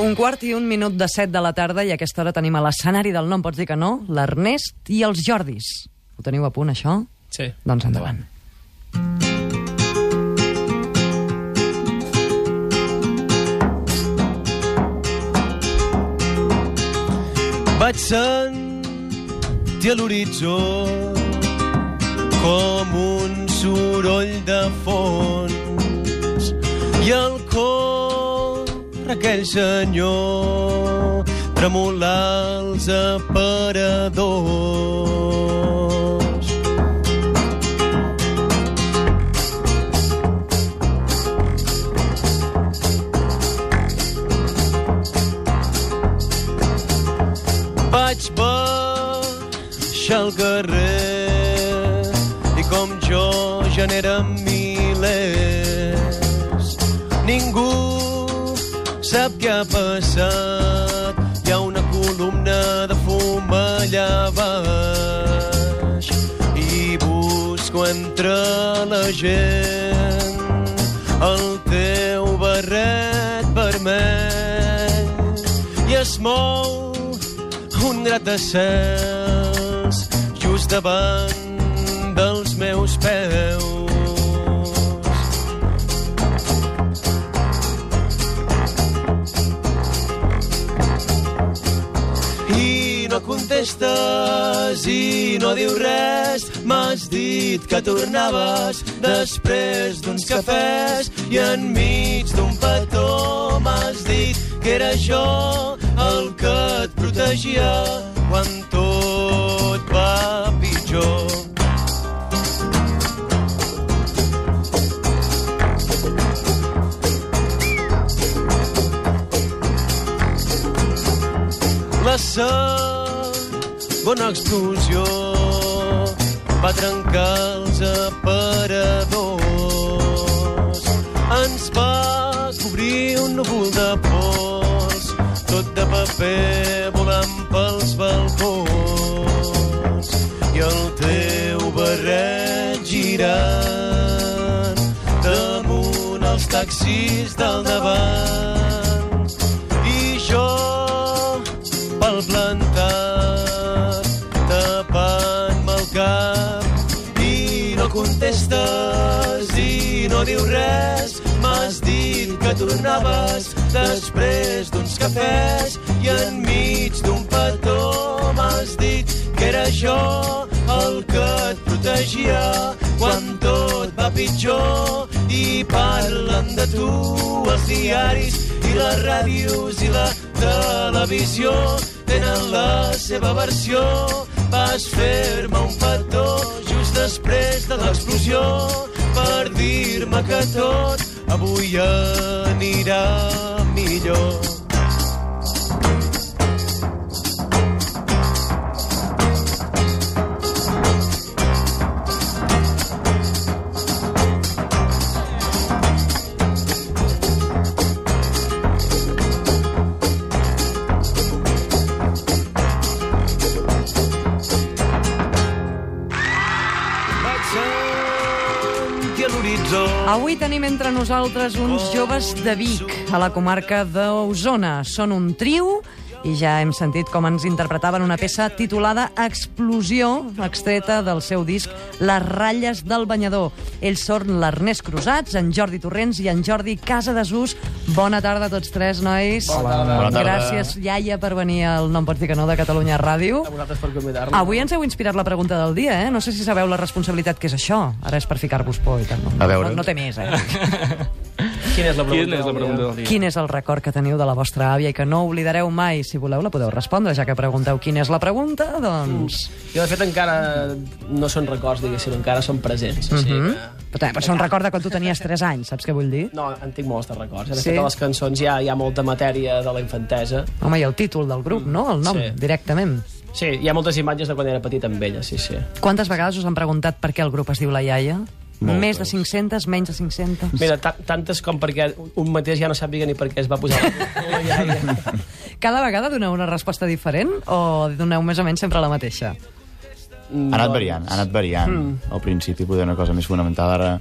Un quart i un minut de set de la tarda i a aquesta hora tenim a l'escenari del nom, pots dir que no, l'Ernest i els Jordis. Ho teniu a punt, això? Sí. Doncs endavant. Vaig sentir a l'horitzó com un soroll de fons i el cor aquell senyor tremolar els aparadors. Vaig baixar al carrer i com jo ja milers. Ningú sap què ha passat. Hi ha una columna de fum allà baix i busco entre la gent el teu barret vermell i es mou un gratacels just davant dels meus peus. Contestes i no diu res. M'has dit que tornaves després d'uns cafès i enmig d'un petó m'has dit que era jo el que et protegia quan tot va pitjor. La segona explosió va trencar els aparadors. Ens va cobrir un núvol de pols, tot de paper volant pels balcons. I el teu barret girant damunt els taxis del davant. Contestes i no diu res. M'has dit que tornaves després d'uns cafès i enmig d'un petó m'has dit que era jo el que et protegia quan tot va pitjor i parlen de tu els diaris i les ràdios i la televisió tenen la seva versió. Vas fer-me un petó després de l'explosió per dir-me que tot avui anirà millor. Avui tenim entre nosaltres uns joves de Vic, a la comarca d'Osona. Són un trio i ja hem sentit com ens interpretaven una peça titulada Explosió, extreta del seu disc Les ratlles del banyador. Ells són l'Ernest Cruzats, en Jordi Torrents i en Jordi Casadesús. Bona tarda a tots tres, nois. Bona tarda. Bona tarda. Gràcies, iaia, per venir al No em pots dir que no de Catalunya Ràdio. A vosaltres per convidar-nos. Avui ens heu inspirat la pregunta del dia, eh? No sé si sabeu la responsabilitat que és això. Ara és per ficar-vos por i tal. No, A veure. No, no té més, eh? Quina és la pregunta, Quina és la pregunta del dia? Quin és el record que teniu de la vostra àvia i que no oblidareu mai? Si voleu, la podeu respondre, ja que pregunteu quina és la pregunta, doncs... Jo, de fet, encara no són records, diguéssim, encara són presents. O sigui Mhm. que... Però també, això em recorda quan tu tenies 3 anys, saps què vull dir? No, en tinc molts de records. De Sí? fet, a les cançons hi ha, hi ha molta matèria de la infantesa. Home, i el títol del grup, no? El nom, Sí. directament. Sí, hi ha moltes imatges de quan era petit amb ella, sí, sí. Quantes vegades us han preguntat per què el grup es diu La Iaia? Moltes. Més de 500, menys de 500? Mira, ta tantes com perquè un mateix ja no sàpiga ni per què es va posar la, iaia. Cada vegada doneu una resposta diferent o doneu més o menys sempre la mateixa? Ha anat variant, ha anat variant. Mm. Al principi poder una cosa més fonamental, ara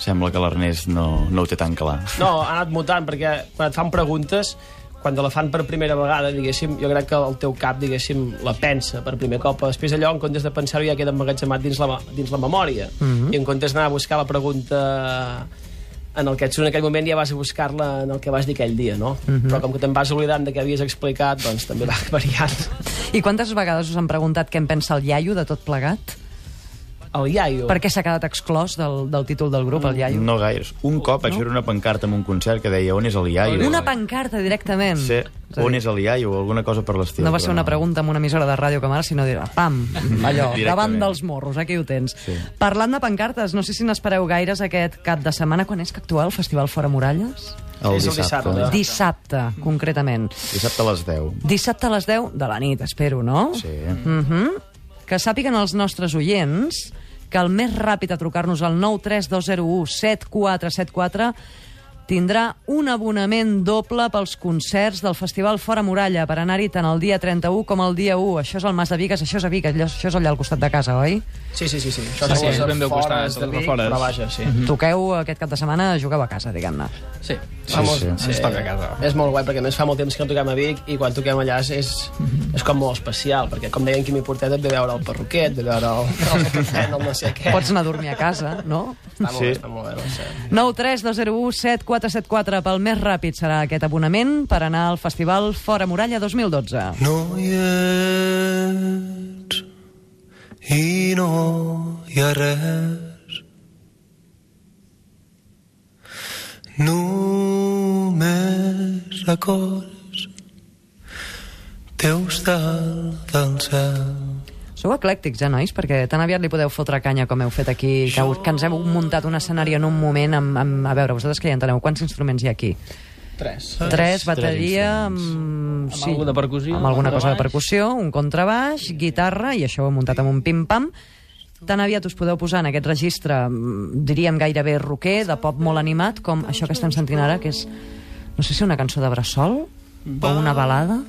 sembla que l'Ernest no, no ho té tan clar. No, ha anat mutant, perquè quan et fan preguntes, quan te la fan per primera vegada, diguéssim, jo crec que el teu cap, diguéssim, la pensa per primer cop. Després allò, en comptes de pensar-ho, ja queda emmagatzemat dins la, dins la memòria. I en comptes d'anar a buscar la pregunta en el que et surt en aquell moment ja vas a buscar-la en el que vas dir aquell dia, no? Però com que te'n vas oblidant de què havies explicat, doncs també va variant. I quantes vegades us han preguntat què en pensa el iaio de tot plegat? El iaio. Per què s'ha quedat exclòs del, del títol del grup, el iaio? No gaires. Un cop vaig veure una pancarta en un concert que deia on és el iaio? Una pancarta directament. Sí, on és el iaio o alguna cosa per l'estil. No va ser una pregunta amb una emissora de ràdio com ara, sinó dir, pam, allò, davant dels morros, aquí ho tens. Sí. Parlant de pancartes, no sé si n'espereu gaires aquest cap de setmana. Quan és que actua el Festival Fora Muralles? El És el dissabte. dissabte. Dissabte, concretament. Dissabte a les 10. Dissabte a les 10 de la nit, espero, no? Sí. Mm -hmm. Que sàpiguen els nostres oients que el més ràpid a trucar-nos al 93201 7474 tindrà un abonament doble pels concerts del Festival Fora Muralla per anar-hi tant el dia 31 com el dia 1. Això és el Mas de Vigues, això és a Vic, allò, això és allà al costat de casa, oi? Sí, sí, sí. sí. Això Sí, sí, és ben bé al costat, de Vic, afores. però vaja, sí. Toqueu aquest cap de setmana, jugueu a casa, diguem-ne. Sí, Sí, Fa molt- sí. Ens toca a casa. És molt guai, perquè a més fa molt temps que no toquem a Vic i quan toquem allà és, és, és com molt especial, perquè com deia en Quimi Portet, et ve veure el perruquer, et ve veure el, el cafè, el no sé què. Pots anar a dormir a casa, no? Està molt Sí. bé, està molt bé. No sé. 93201 7474 pel més ràpid serà aquest abonament per anar al Festival Fora Muralla 2012. No hi ets i no hi ha res. Només records eclèctics, eh, nois? Perquè tan aviat li podeu fotre canya com heu fet aquí, que, us- que ens heu muntat un escenari en un moment amb, amb... A veure, vosaltres que hi enteneu, quants instruments hi ha aquí? Tres. Tres, bateria... Amb, Amb alguna percussió, Amb alguna cosa de percussió, un contrabaix, guitarra, i això ho he muntat amb un pim-pam. Tan aviat us podeu posar en aquest registre, mm, diríem gairebé rocker, de pop molt animat, com això que estem sentint ara, que és, no sé si una cançó de bressol o una balada.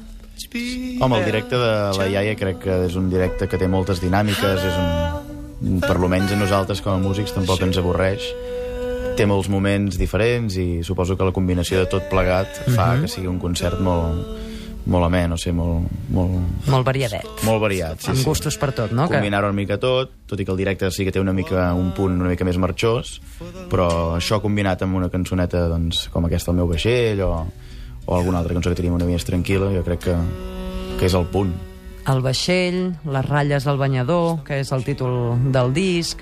Home, el directe de la iaia crec que és un directe que té moltes dinàmiques, és un... per lo menys a nosaltres com a músics tampoc ens avorreix. Té molts moments diferents i suposo que la combinació de tot plegat fa que sigui un concert molt, molt amè, no sé, molt, molt, Molt variadet. molt variat. Sí, amb sí. gustos per tot, no? Combinar-ho una mica tot, tot i que el directe sí que té una mica un punt una mica més marxós, però això combinat amb una cançoneta doncs, com aquesta, El meu vaixell, o, o alguna altra cançó que tenim una mica més tranquil·la, jo crec que, que és el punt. El vaixell, les ratlles del banyador, que és el títol del disc,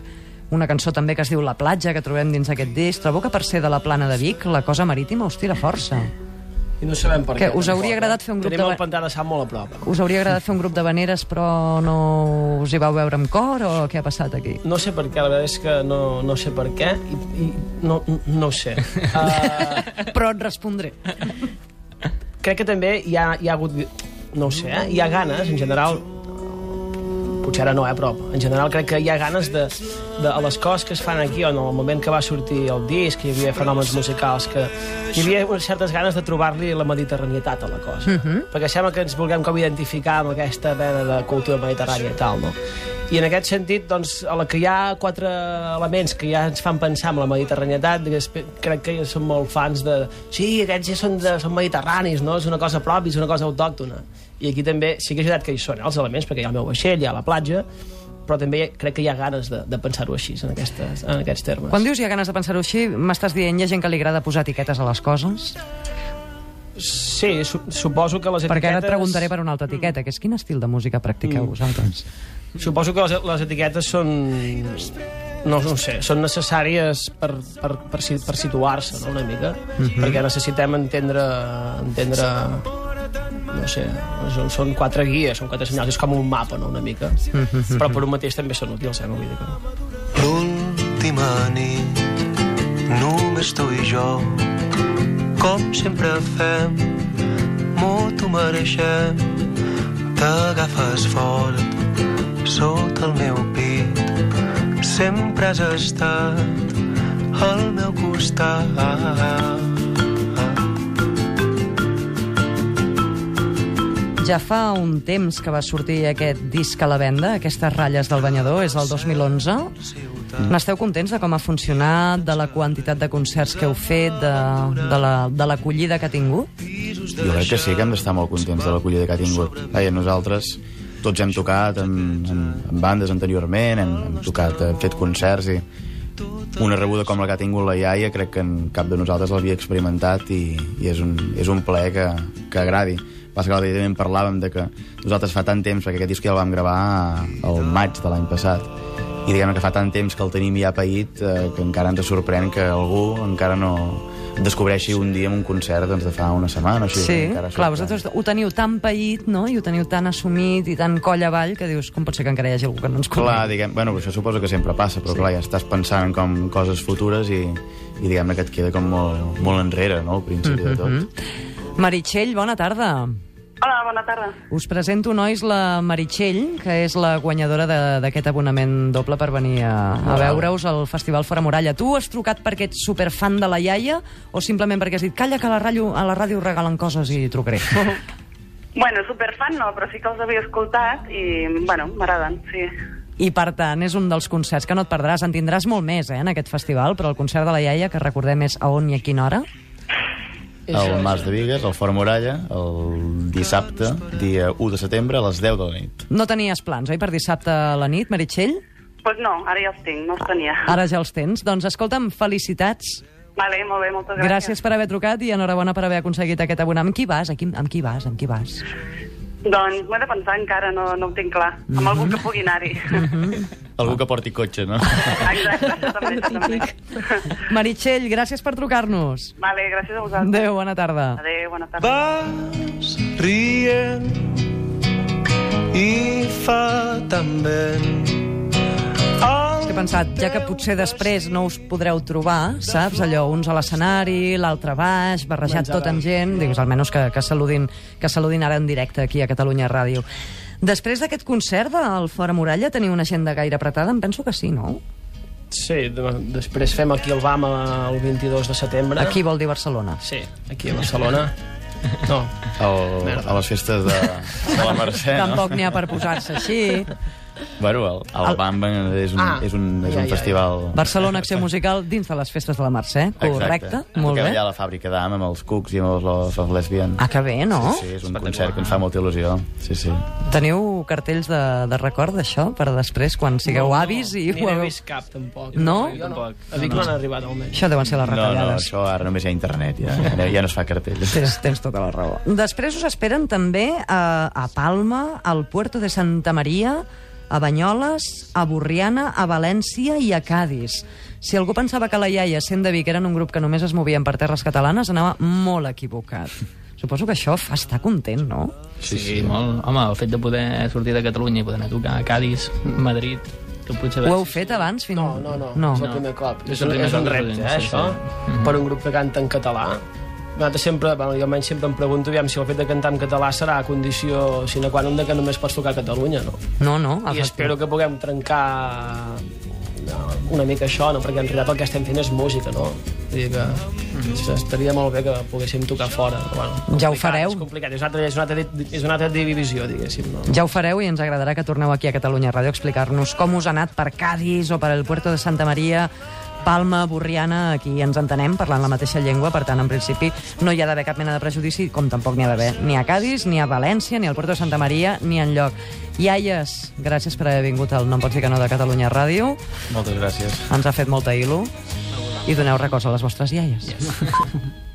una cançó també que es diu La platja, que trobem dins aquest disc. Trobo que per ser de la plana de Vic, la cosa marítima us tira força. I no sabem per Què, què. us hauria agradat fer un grup Tenim de- el pantà de Sant molt a prop. Us hauria agradat fer un grup de veneres, però no us hi vau veure amb cor, o què ha passat aquí? No sé per què, la veritat és que no, no sé per què i, i no, no ho sé. Uh, Però et respondré. Crec que també hi ha, hi ha hagut... No ho sé, eh? hi ha ganes, en general, potser ara no, eh, però en general crec que hi ha ganes de, de a les coses que es fan aquí, o en el moment que va sortir el disc, hi havia fenòmens musicals, que hi havia unes certes ganes de trobar-li la mediterranietat a la cosa. Uh -huh. Perquè sembla que ens vulguem com identificar amb aquesta vena de cultura mediterrània i tal, no? I en aquest sentit, doncs, a la que hi ha quatre elements que ja ens fan pensar en la mediterranietat, crec que ja som molt fans de... Sí, aquests ja són, de, són mediterranis, no? És una cosa pròpia, és una cosa autòctona. I aquí també sí que ha ajudat que hi són els elements, perquè hi ha el meu vaixell, hi ha la platja, però també crec que hi ha ganes de, de pensar-ho així, en, aquestes, en aquests termes. Quan dius hi ha ganes de pensar-ho així, m'estàs dient hi ha gent que li agrada posar etiquetes a les coses? Sí, su suposo que les etiquetes... Perquè ara et preguntaré per una altra etiqueta, que és quin estil de música practiqueu vosaltres? Suposo que les, les etiquetes són... No, no ho sé, són necessàries per, per, per, si- per situar-se, no?, una mica. Perquè necessitem entendre... entendre no sé, són, són quatre guies, són quatre senyals, és com un mapa, no?, una mica. Però per un mateix també són útils, eh, no vull dir que no. L'última nit, només tu i jo, com sempre fem, m'ho mereixem. T'agafes fort sota el meu pit, sempre has estat al meu costat. Ja fa un temps que va sortir aquest disc a la venda, aquestes ratlles del banyador, és el 2011. N'esteu contents de com ha funcionat, de la quantitat de concerts que heu fet, de, de la- de l'acollida que ha tingut? jo crec que sí que hem d'estar molt contents de l'acollida que ha tingut. Vaja, nosaltres tots hem tocat en, en, en bandes anteriorment, hem, hem tocat, hem fet concerts i una rebuda com la que ha tingut la iaia crec que en cap de nosaltres l'havia experimentat i, i és, un, és un plaer que, que agradi. Passa que evidentment parlàvem de que nosaltres fa tant temps, perquè aquest disc ja el vam gravar al maig de l'any passat, i diguem que fa tant temps que el tenim ja paït eh, que encara ens sorprèn que algú encara no descobreixi un dia en un concert doncs, de fa una setmana així. Sí, encara clar, vosaltres ho teniu tan paït, no?, i ho teniu tan assumit i tan coll avall que dius, com pot ser que encara hi hagi algú que no ens coneix? Clar, diguem, bueno, això suposo que sempre passa, però sí. clar, ja estàs pensant en com coses futures i, i diguem-ne que et queda com molt, molt enrere, no?, al principi de tot. Mhm. Meritxell, bona tarda. Hola, bona tarda. Us presento, nois, la Meritxell, que és la guanyadora de- d'aquest abonament doble per venir a, a veure-us al Festival Fora Muralla. Tu has trucat perquè ets superfan de la iaia o simplement perquè has dit calla que a la ràdio, a la ràdio regalen coses i trucaré? Bueno, superfan no, però sí que els havia escoltat i, bueno, m'agraden, sí. I, per tant, és un dels concerts que no et perdràs. En tindràs molt més, eh, en aquest festival, però el concert de la iaia, que recordem és a on i a quina hora. El Mas de Vigues, el Fora Muralla, el dissabte, dia 1 de setembre, a les 10 de la nit. No tenies plans, oi, per dissabte a la nit, Meritxell? Doncs pues no, ara ja els tinc, no els tenia. Ara ja els tens. Doncs escolta'm, felicitats. Vale, molt bé, moltes gràcies. Gràcies per haver trucat i enhorabona per haver aconseguit aquest abonament. Amb qui vas? Amb qui, amb qui vas? Amb qui vas? Doncs m'ho he de pensar encara, no, no ho tinc clar. Amb algú que pugui anar-hi. Algú que porti cotxe, no? Exacte, això també, això també. Meritxell, gràcies per trucar-nos. Vale, gràcies a vosaltres. Adéu, bona tarda. Adéu, bona tarda. Vas rient i fa tan vent. Que he pensat, ja que potser després no us podreu trobar, saps? Allò, uns a l'escenari, l'altre baix, barrejat tot amb gent, dius, almenys que, que, saludin, que saludin ara en directe aquí a Catalunya Ràdio. Després d'aquest concert del Fora Muralla, teniu una agenda gaire apretada? Em penso que sí, no? Sí, de, després fem aquí el BAM el 22 de setembre. Aquí vol dir Barcelona. Sí, aquí a Barcelona. No, El, a les festes de, de la Mercè, no? Tampoc n'hi ha per posar-se així. Bueno, el, el BAM és un, Ah, és un, és ja, un ja, festival... Barcelona Acció Musical dins de les festes de la Mercè, correcte, Exacte. molt que bé. allà a la fàbrica d'Am amb els cucs i amb els, els, els lesbians. Ah, que bé, no? Sí, sí, és un concert que ens fa molta il·lusió. Sí, sí. Teniu cartells de, de record d'això per després, quan sigueu avis i ni ho n'he haveu... vist cap, tampoc. No? Jo no. A Vic no han arribat almenys. Això deuen ser les No, no, retallades. això ara només hi ha internet, ja, ja, ja no es fa cartell. Tens, tens tota la raó. Després us esperen també a, a Palma, al Puerto de Santa Maria, a Banyoles, a Borriana, a València i a Cádiz. Si algú pensava que la iaia, sent de Vic, eren un grup que només es movien per terres catalanes, anava molt equivocat. Suposo que això fa estar content, no? Sí, sí, molt. Home, el fet de poder sortir de Catalunya i poder anar a tocar a Cádiz, Madrid, que potser... Ho heu fet abans? Fins... No, no, no, no. és el primer cop. És És, el un, primer és un repte, eh, sí, això, sí. Per un grup que canta en català. Nosaltres sempre, bueno, jo almenys sempre em pregunto aviam, si el fet de cantar en català serà a condició sine qua non de que només pots tocar a Catalunya, no? No, no. I espero que puguem trencar una mica això, no? perquè en realitat el que estem fent és música, no? Vull dir que Mhm. estaria molt bé que poguéssim tocar fora. Però, bueno, Ja ho complicat, fareu. És complicat, és una altra, és una altra, és una altra divisió, diguéssim. No? Ja ho fareu i ens agradarà que torneu aquí a Catalunya Ràdio a explicar-nos com us ha anat per Cádiz o per el Puerto de Santa Maria, Palma, Borriana, aquí ens entenem parlant la mateixa llengua, per tant, en principi, no hi ha d'haver cap mena de prejudici, com tampoc n'hi ha d'haver ni a Cádiz, ni a València, ni al Puerto de Santa Maria, ni en lloc. Iaies, gràcies per haver vingut al No em pots dir que no de Catalunya Ràdio. Moltes gràcies. Ens ha fet molta il·lu. I doneu records a les vostres iaies.